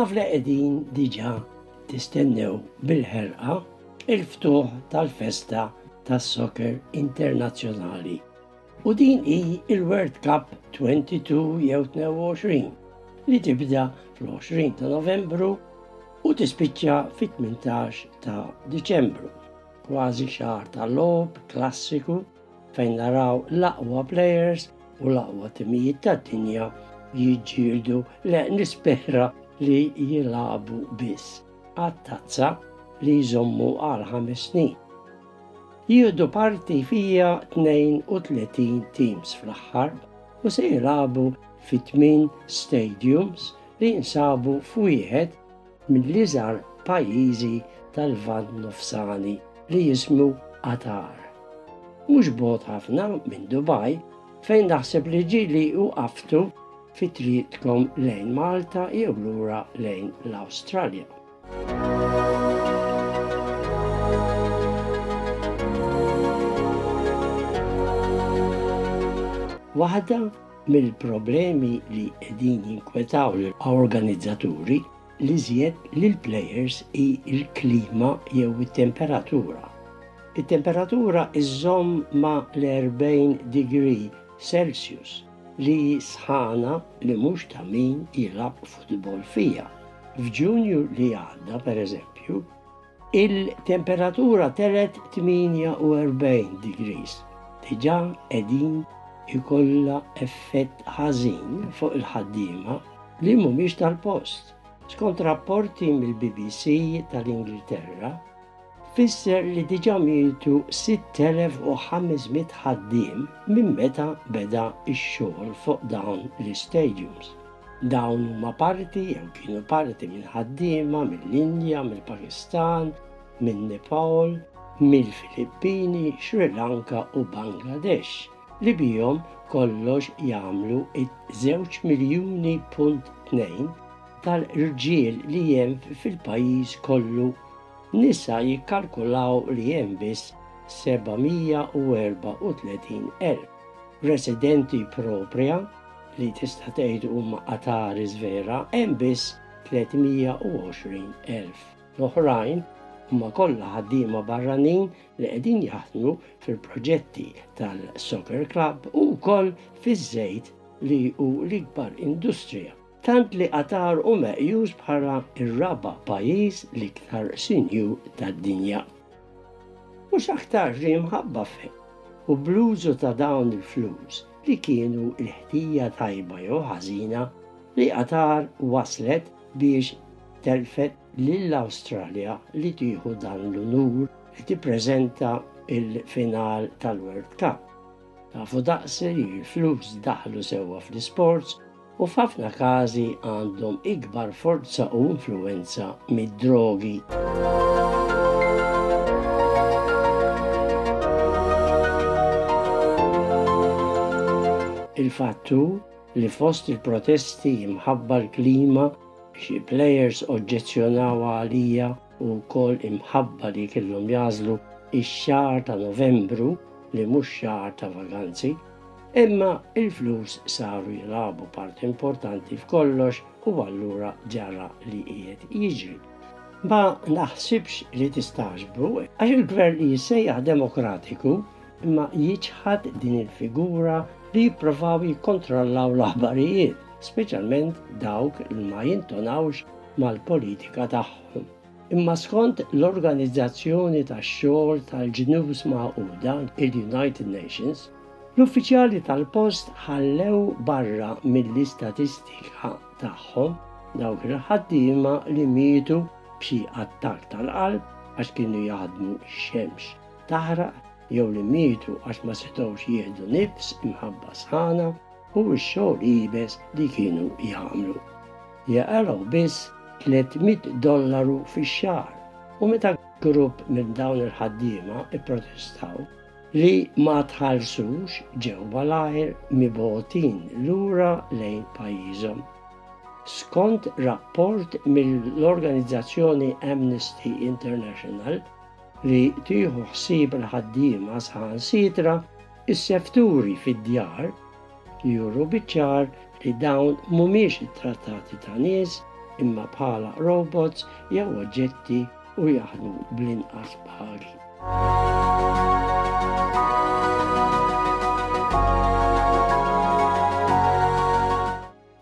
Naf li qegħdin diġà tistennew bil-ħerqa il-ftuħ tal-festa tas-Soccer Internazzjonali. U din hi il-World Cup 22 jew 22 li tibda fl-20 ta' Novembru u tispiċċa fit-18 ta' Diċembru. Kważi xahar ta' logħob klassiku fejn naraw l-aqwa plejers u l-aqwa timijiet tad-dinja jiġġieldu le nispera li jilagħbu biss għat-tazza li jżommu għal ħames snin. Jieħdu parti fiha 32 teams fl-aħħar u se jilagħbu fi tmien stadiums li jinsabu f'wieħed mill-iżgħar pajjiżi tal-Lvant Nofsani li jismu Qatar. Mhux bogħod ħafna minn Dubai fejn naħseb li ġieli wqaftu fi triqtkom lejn Malta jew lura lejn l-Awstralja. Waħda Mill-problemi li qegħdin jinkwetaw lill-organizzaturi l-iżjed lill-plejers hi l-klima jew it-temperatura. It-temperatura żżomm ma' l-40 degree Celsius li hi sħana li mhux ta' min jilgħab futbol fiha. F'Ġunju li għadda, pereżempju, Il-temperatura telgħet 48 degrees diġà qegħdin ikollha effett ħażin fuq il-ħaddiema li mhumiex tal-post. Skont rapporti mill-BBC tal-Ingilterra, fisser li diġà mietu 6,500 ħaddiem minn meta beda x-xogħol fuq dawn l-istadiums. Dawn huma parti jew kienu parti minn ħaddiema mill-Indja, mill-Pakistan, min-Nepal, mill-Filippini, Sri Lanka u Bangladesh li bihom kollox jagħmlu ż-żewġ miljuni punt tnejn tal-rġiel li hemm fil-pajjiż kollu. Nisa jikkalkulaw li hemm biss 734,000 residenti proprja li tista' tgħid huma Qataris vera hemm biss 320,000. L-oħrajn huma kollha ħaddiema barranin li qegħdin jaħdmu fil-proġetti tal-Soccer Club u wkoll fiż-żejt li hu l-ikbar industrija, tant li Qatar hu meqjus bħala r-raba' pajjiż l-iktar sinjur tad-dinja. Mhux aktarx li mħabba f'hekk u bl-użu ta' dawn il-flus li kienu l-ħtija tajba jew ħażina li Qatar waslet biex telfet lill-Awstralja li tieħu dan l-unur li tippreżenta l-final tal-World Cup. Tafu daqs li l-flus daħlu sewwa fl-isports u f'ħafna każi għandhom ikbar forza u influwenza mid-drogi. Il-fatt hu li fost il-protesti imħabba l-klima xi plejers oġġezzjonaw għalija u wkoll imħabba li kellhom jagħżlu x-xahar ta' Novembru li mhux xahar ta' vaganzi. Imma il-flus saru jilagħbu parti importanti f'kollox u allura ġara li qiegħed jiġri. Ma naħsibx li tistagħġbu għax il-Gvern li jissejjaħ demokratiku imma jiċħad din il-figura li jipprovaw jikkontrollaw l-aħbarijiet, speċjalment dawk li ma jintonawx mal-politika tagħhom. Imma skont l-Organizzazzjoni tax-Xogħol tal-Ġnus Magħquda, il-United Nations, l-uffiċjali tal-post ħallew barra mill-istatistika tagħhom dawk il-ħaddiema li mietu b'xi attakk tal-qalb għax kienu jaħdmu x-xemx taħraq jew li mietu għax ma setgħux jieħdu nifs imħabba sħana. u x-xogħol iebes li kienu jagħmlu. Jaqalgħu biss tliet mitt dollaru fix-xahar u meta grupp minn dawn il-ħaddiema pprotestaw li ma tħallsux ġew malajr mibgħutin lura lejn pajjiżhom. Skont rapport mill-organizzazzjoni Amnesty International li tieħu ħsieb il-ħaddiema saħansitra Is-sefturi fid-djar juru biċ-ċar li dawn mhumiex ittrattati ta' nies imma bħala robots jew oġġetti u jaħdmu bl-inqas paga.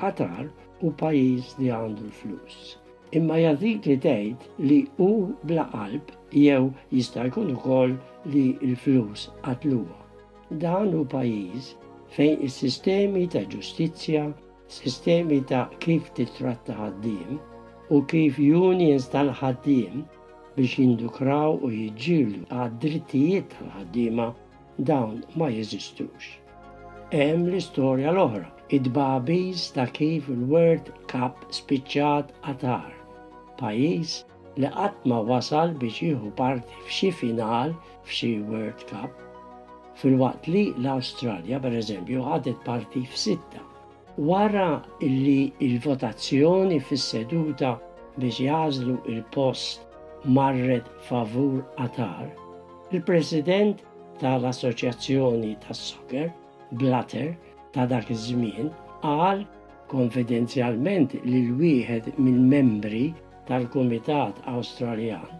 Qatar hu pajjiż li għandu l-flus. Imma hija dik li tgħid li hu bla qalb jew jista' jkun ukoll li l-flus qatluha. Dan hu pajjiż fejn is-sistemi ta' ġustizzja, sistemi ta' kif tittratta ħaddiem u kif unions tal-ħaddiem biex jindukraw u jiġġieldu għad-drittijiet tal-ħaddiema dawn ma jeżistux. Hemm l-istorja l-oħra, it-tbagħbis ta' kif il-World Cup spiċċat Qatar, pajjiż li qatt ma wasal biex jieħu parti f'xi final f'xi World Cup, filwaqt li l-Awstralja, pereżempju, ħadet parti f'sitta. Wara li l-votazzjoni fis-seduta biex jagħżlu l-post marret favur Attar, il-President ta' l-Assoċjazzjoni tas-Soccer, Blatter, ta' dak iż-żmien qal konfidenzjalment lil wieħed mill-membri tal-Kumitat Awstraljan,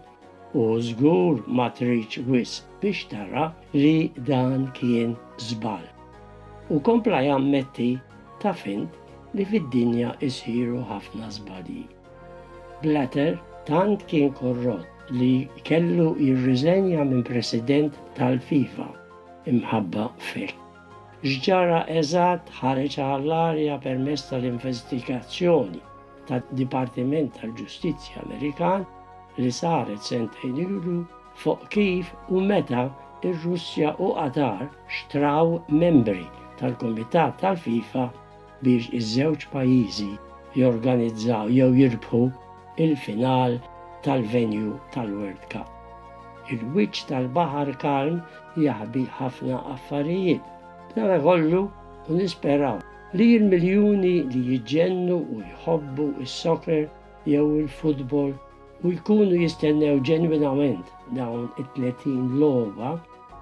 U żgur ma tridx wisq biex tara li dan kien żball. U kompla jammetti, Taf int li fid-dinja jsiru ħafna żbalji. Blatter tant kien korrott li kellu jirriżenja minn President tal-FIFA imħabba f'hekk. X'ġara eżatt ħareġ għall-arja permezz tal-investigazzjoni. tad-Dipartiment tal-Ġustizzja Amerikan li saret sentejn ilu fuq kif u meta r-Russja u Qatar xtraw membri tal-Kumitat tal-FIFA biex iż-żewġ pajjiżi jorganizzaw jew jirbħu l-final tal-venue tal-World Cup. Il-wiċċ tal-Baħar Kalm jaħbi ħafna affarijiet. B'danakollu, u nisperaw Li l-miljuni li jġennu u jħobbu s-soccer jew il-futbol u jkunu jistennew ġenwinament dawn it-30 logħba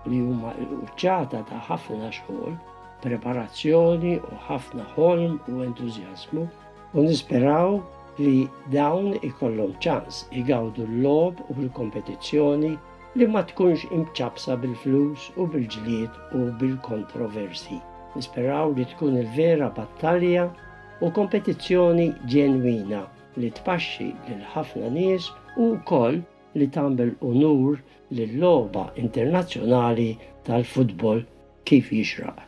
li huma l-quċċata ta' ħafna xogħol, preparazzjoni u ħafna ħolm u entużjażmu u nisperaw li dawn ikollhom ċans igawdu l-logħob u l-kompetizzjoni li ma tkunx imċappsa bil-flus u bil-ġlied u bil-kontroversji. Nisperaw li tkun il-vera battalja u kompetizzjoni ġenwina li tpaxxi lil ħafna nies u wkoll li tagħmel unur lil-logħba internazzjonali tal-futbol kif jixraq.